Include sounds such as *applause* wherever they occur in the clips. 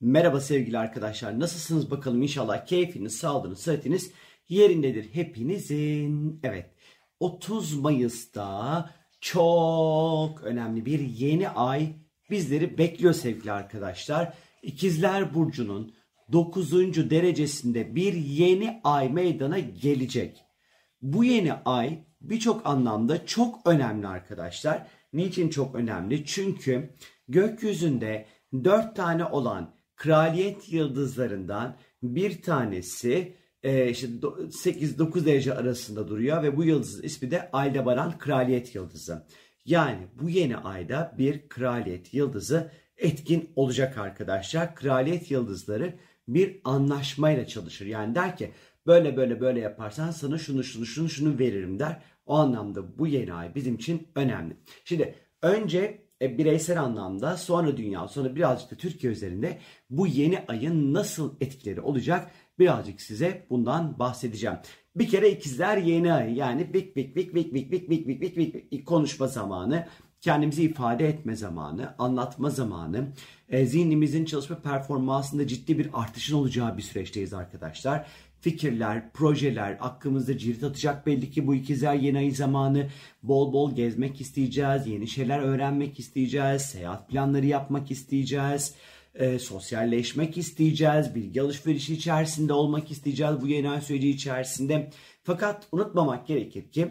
Merhaba sevgili arkadaşlar. Nasılsınız bakalım inşallah keyfiniz, sağlığınız, sıhhatiniz yerindedir hepinizin. Evet 30 Mayıs'ta çok önemli bir yeni ay bizleri bekliyor sevgili arkadaşlar. İkizler Burcu'nun 9. derecesinde bir yeni ay meydana gelecek. Bu yeni ay birçok anlamda çok önemli arkadaşlar. Niçin çok önemli? Çünkü gökyüzünde 4 tane olan kraliyet yıldızlarından bir tanesi e, işte 8-9 derece arasında duruyor ve bu yıldızın ismi de Aldebaran Kraliyet Yıldızı. Yani bu yeni ayda bir kraliyet yıldızı etkin olacak arkadaşlar. Kraliyet yıldızları bir anlaşmayla çalışır. Yani der ki böyle böyle böyle yaparsan sana şunu şunu şunu şunu veririm der. O anlamda bu yeni ay bizim için önemli. Şimdi önce e, bireysel anlamda sonra dünya sonra birazcık da Türkiye üzerinde bu yeni ayın nasıl etkileri olacak birazcık size bundan bahsedeceğim. Bir kere ikizler yeni ay yani bik bik bik bik bik bik bik bik bik bik konuşma zamanı kendimizi ifade etme zamanı, anlatma zamanı, e, zihnimizin çalışma performansında ciddi bir artışın olacağı bir süreçteyiz arkadaşlar fikirler, projeler aklımızda cirit atacak belli ki bu ikizler yeni ay zamanı bol bol gezmek isteyeceğiz, yeni şeyler öğrenmek isteyeceğiz, seyahat planları yapmak isteyeceğiz, e, sosyalleşmek isteyeceğiz, bilgi alışverişi içerisinde olmak isteyeceğiz bu yeni ay süreci içerisinde. Fakat unutmamak gerekir ki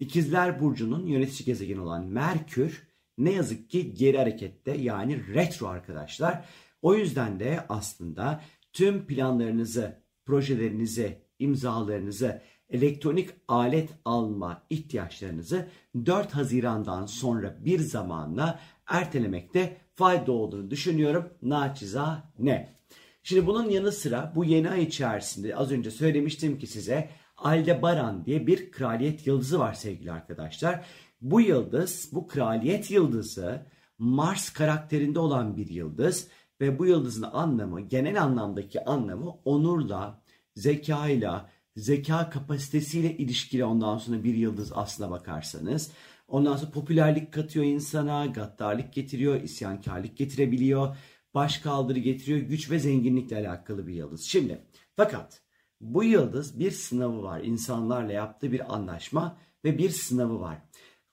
ikizler burcunun yönetici gezegeni olan Merkür ne yazık ki geri harekette yani retro arkadaşlar. O yüzden de aslında tüm planlarınızı projelerinizi, imzalarınızı, elektronik alet alma ihtiyaçlarınızı 4 Haziran'dan sonra bir zamanla ertelemekte fayda olduğunu düşünüyorum. Naçiza ne? Şimdi bunun yanı sıra bu yeni ay içerisinde az önce söylemiştim ki size Aldebaran diye bir kraliyet yıldızı var sevgili arkadaşlar. Bu yıldız, bu kraliyet yıldızı Mars karakterinde olan bir yıldız ve bu yıldızın anlamı, genel anlamdaki anlamı onurla, zekayla, zeka kapasitesiyle ilişkili ondan sonra bir yıldız aslına bakarsanız. Ondan sonra popülerlik katıyor insana, gaddarlık getiriyor, isyankarlık getirebiliyor, baş kaldırı getiriyor, güç ve zenginlikle alakalı bir yıldız. Şimdi fakat bu yıldız bir sınavı var. İnsanlarla yaptığı bir anlaşma ve bir sınavı var.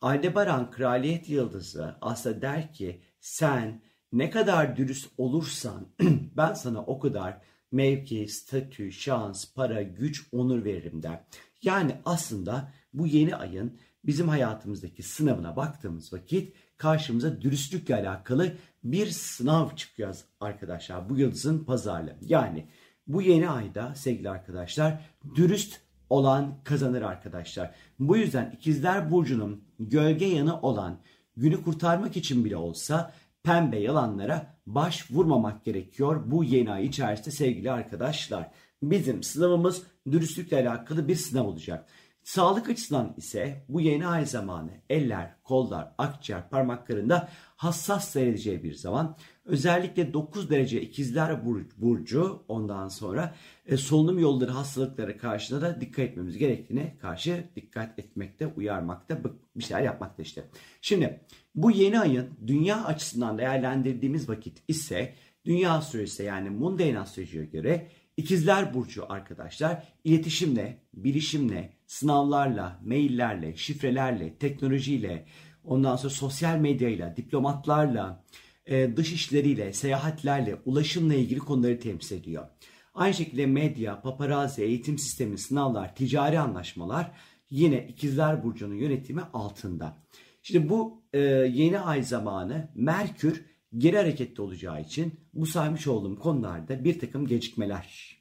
Aldebaran kraliyet yıldızı aslında der ki sen ne kadar dürüst olursan *clears throat* ben sana o kadar mevki, statü, şans, para, güç, onur veririm der. Yani aslında bu yeni ayın bizim hayatımızdaki sınavına baktığımız vakit karşımıza dürüstlükle alakalı bir sınav çıkıyor arkadaşlar. Bu yıldızın pazarlığı. Yani bu yeni ayda sevgili arkadaşlar dürüst olan kazanır arkadaşlar. Bu yüzden ikizler burcunun gölge yanı olan günü kurtarmak için bile olsa pembe yalanlara baş vurmamak gerekiyor bu yeni ay içerisinde sevgili arkadaşlar. Bizim sınavımız dürüstlükle alakalı bir sınav olacak. Sağlık açısından ise bu yeni ay zamanı eller, kollar, akciğer, parmaklarında hassas seyredeceği bir zaman. Özellikle 9 derece ikizler burcu ondan sonra e, solunum yolları hastalıkları karşısında da dikkat etmemiz gerektiğine karşı dikkat etmekte, uyarmakta, bir şeyler yapmakta işte. Şimdi bu yeni ayın dünya açısından değerlendirdiğimiz vakit ise dünya süresi yani mundane astrolojiye göre ikizler burcu arkadaşlar iletişimle, bilişimle, sınavlarla, maillerle, şifrelerle, teknolojiyle, ondan sonra sosyal medyayla, diplomatlarla, e, dış işleriyle, seyahatlerle, ulaşımla ilgili konuları temsil ediyor. Aynı şekilde medya, paparazzi, eğitim sistemi, sınavlar, ticari anlaşmalar yine ikizler burcunun yönetimi altında. Şimdi bu e, yeni ay zamanı Merkür geri hareketli olacağı için bu saymış olduğum konularda bir takım gecikmeler,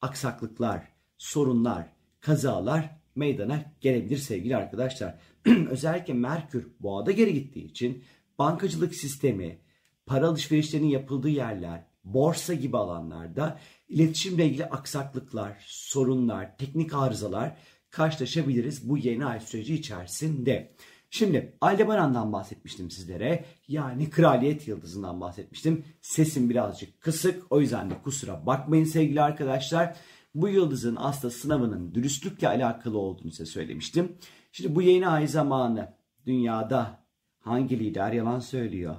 aksaklıklar, sorunlar, kazalar meydana gelebilir sevgili arkadaşlar. *clears throat* Özellikle Merkür boğada geri gittiği için bankacılık sistemi, para alışverişlerinin yapıldığı yerler, borsa gibi alanlarda iletişimle ilgili aksaklıklar, sorunlar, teknik arızalar karşılaşabiliriz bu yeni ay süreci içerisinde. Şimdi Aldebaran'dan bahsetmiştim sizlere. Yani kraliyet yıldızından bahsetmiştim. Sesim birazcık kısık. O yüzden de kusura bakmayın sevgili arkadaşlar. Bu yıldızın aslında sınavının dürüstlükle alakalı olduğunu size söylemiştim. Şimdi bu yeni ay zamanı dünyada hangi lider yalan söylüyor?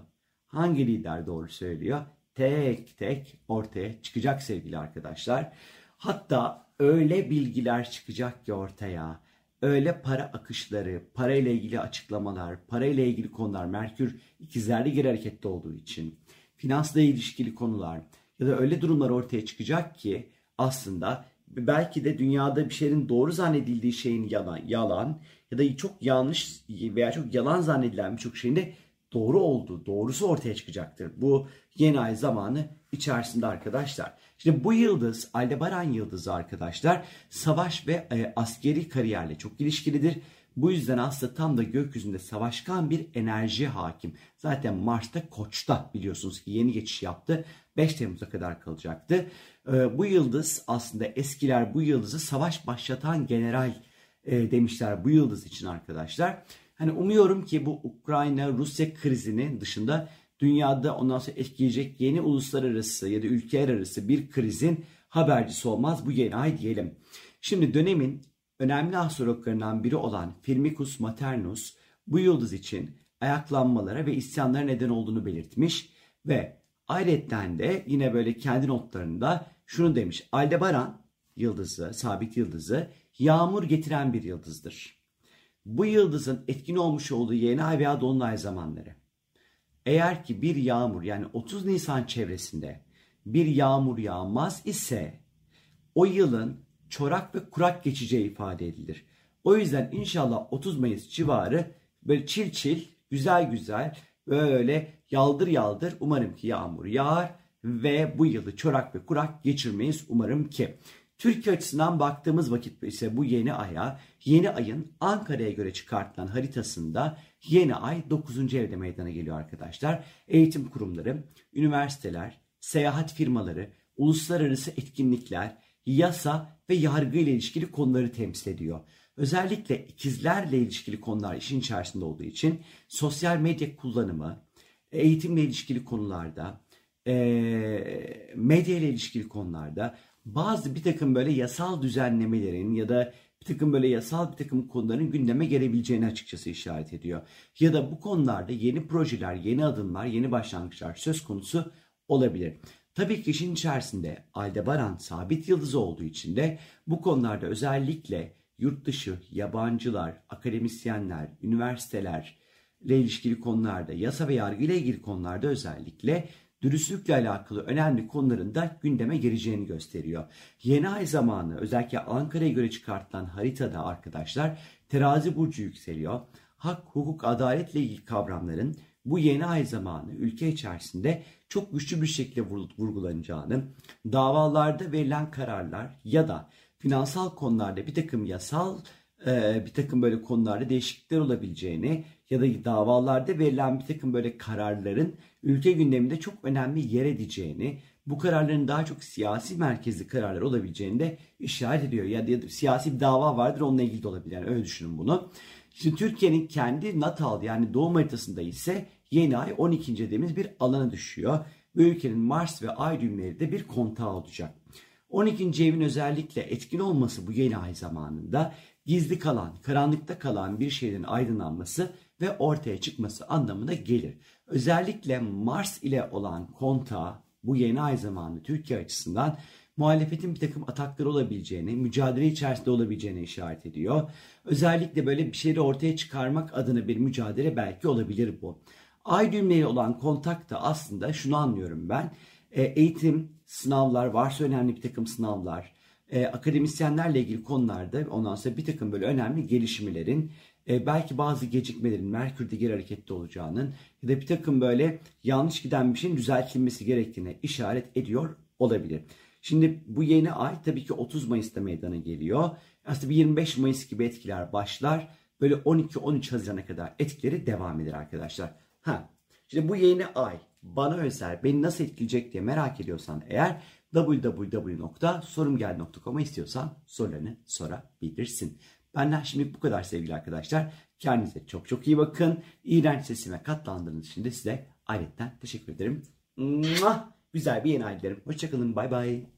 Hangi lider doğru söylüyor? tek tek ortaya çıkacak sevgili arkadaşlar. Hatta öyle bilgiler çıkacak ki ortaya. Öyle para akışları, para ile ilgili açıklamalar, para ile ilgili konular, Merkür ikizlerle geri harekette olduğu için, finansla ilişkili konular ya da öyle durumlar ortaya çıkacak ki aslında belki de dünyada bir şeyin doğru zannedildiği şeyin yalan, yalan ya da çok yanlış veya çok yalan zannedilen birçok şeyin de doğru olduğu, doğrusu ortaya çıkacaktır. Bu yeni ay zamanı içerisinde arkadaşlar. Şimdi bu yıldız Aldebaran yıldızı arkadaşlar savaş ve e, askeri kariyerle çok ilişkilidir. Bu yüzden aslında tam da gökyüzünde savaşkan bir enerji hakim. Zaten Mars'ta Koç'ta biliyorsunuz ki yeni geçiş yaptı. 5 Temmuz'a kadar kalacaktı. E, bu yıldız aslında eskiler bu yıldızı savaş başlatan general e, demişler bu yıldız için arkadaşlar. Hani umuyorum ki bu Ukrayna-Rusya krizinin dışında dünyada ondan sonra etkileyecek yeni uluslararası ya da ülkeler arası bir krizin habercisi olmaz bu yeni ay diyelim. Şimdi dönemin önemli astrologlarından biri olan Firmicus Maternus bu yıldız için ayaklanmalara ve isyanlara neden olduğunu belirtmiş ve ayrıca de yine böyle kendi notlarında şunu demiş. Aldebaran yıldızı, sabit yıldızı yağmur getiren bir yıldızdır. Bu yıldızın etkin olmuş olduğu yeni ay veya dolunay zamanları. Eğer ki bir yağmur yani 30 Nisan çevresinde bir yağmur yağmaz ise o yılın çorak ve kurak geçeceği ifade edilir. O yüzden inşallah 30 Mayıs civarı böyle çil çil, güzel güzel, böyle yaldır yaldır umarım ki yağmur yağar ve bu yılı çorak ve kurak geçirmeyiz umarım ki. Türkiye açısından baktığımız vakit ise bu yeni aya, yeni ayın Ankara'ya göre çıkartılan haritasında yeni ay 9. evde meydana geliyor arkadaşlar. Eğitim kurumları, üniversiteler, seyahat firmaları, uluslararası etkinlikler, yasa ve yargı ile ilişkili konuları temsil ediyor. Özellikle ikizlerle ilişkili konular işin içerisinde olduğu için sosyal medya kullanımı, eğitimle ilişkili konularda, medya ile ilişkili konularda bazı bir takım böyle yasal düzenlemelerin ya da bir takım böyle yasal bir takım konuların gündeme gelebileceğini açıkçası işaret ediyor. Ya da bu konularda yeni projeler, yeni adımlar, yeni başlangıçlar söz konusu olabilir. Tabii ki işin içerisinde Aldebaran sabit yıldızı olduğu için de bu konularda özellikle yurt dışı, yabancılar, akademisyenler, üniversiteler ile ilişkili konularda, yasa ve yargı ile ilgili konularda özellikle dürüstlükle alakalı önemli konuların da gündeme geleceğini gösteriyor. Yeni ay zamanı özellikle Ankara'ya göre çıkartılan haritada arkadaşlar terazi burcu yükseliyor. Hak, hukuk, adaletle ilgili kavramların bu yeni ay zamanı ülke içerisinde çok güçlü bir şekilde vurgulanacağını, davalarda verilen kararlar ya da finansal konularda bir takım yasal bir takım böyle konularda değişiklikler olabileceğini ya da davalarda verilen bir takım böyle kararların ülke gündeminde çok önemli yer edeceğini, bu kararların daha çok siyasi merkezli kararlar olabileceğini de işaret ediyor. Ya da, ya da siyasi bir dava vardır onunla ilgili de olabilir. Yani öyle düşünün bunu. Şimdi Türkiye'nin kendi natal yani doğum haritasında ise yeni ay 12. dediğimiz bir alana düşüyor. Ve ülkenin Mars ve Ay düğümleri de bir kontağı olacak. 12. evin özellikle etkin olması bu yeni ay zamanında gizli kalan, karanlıkta kalan bir şeyin aydınlanması ve ortaya çıkması anlamına gelir. Özellikle Mars ile olan kontağı bu yeni ay zamanı Türkiye açısından muhalefetin bir takım atakları olabileceğini, mücadele içerisinde olabileceğini işaret ediyor. Özellikle böyle bir şeyi ortaya çıkarmak adına bir mücadele belki olabilir bu. Ay düğümleri olan kontak da aslında şunu anlıyorum ben. E, eğitim, sınavlar, varsa önemli bir takım sınavlar, e, akademisyenlerle ilgili konularda ondan sonra bir takım böyle önemli gelişmelerin e, belki bazı gecikmelerin Merkür'de geri harekette olacağının ya da bir takım böyle yanlış giden bir şeyin düzeltilmesi gerektiğine işaret ediyor olabilir. Şimdi bu yeni ay tabii ki 30 Mayıs'ta meydana geliyor. Aslında bir 25 Mayıs gibi etkiler başlar. Böyle 12-13 Haziran'a kadar etkileri devam eder arkadaşlar. Ha, şimdi bu yeni ay bana özel beni nasıl etkileyecek diye merak ediyorsan eğer www.sorumgel.com'a istiyorsan sorularını sorabilirsin. Benden şimdi bu kadar sevgili arkadaşlar. Kendinize çok çok iyi bakın. İğrenç sesime katlandığınız için de size ayrıca teşekkür ederim. Güzel bir yeni ay dilerim. Hoşçakalın. Bay bay.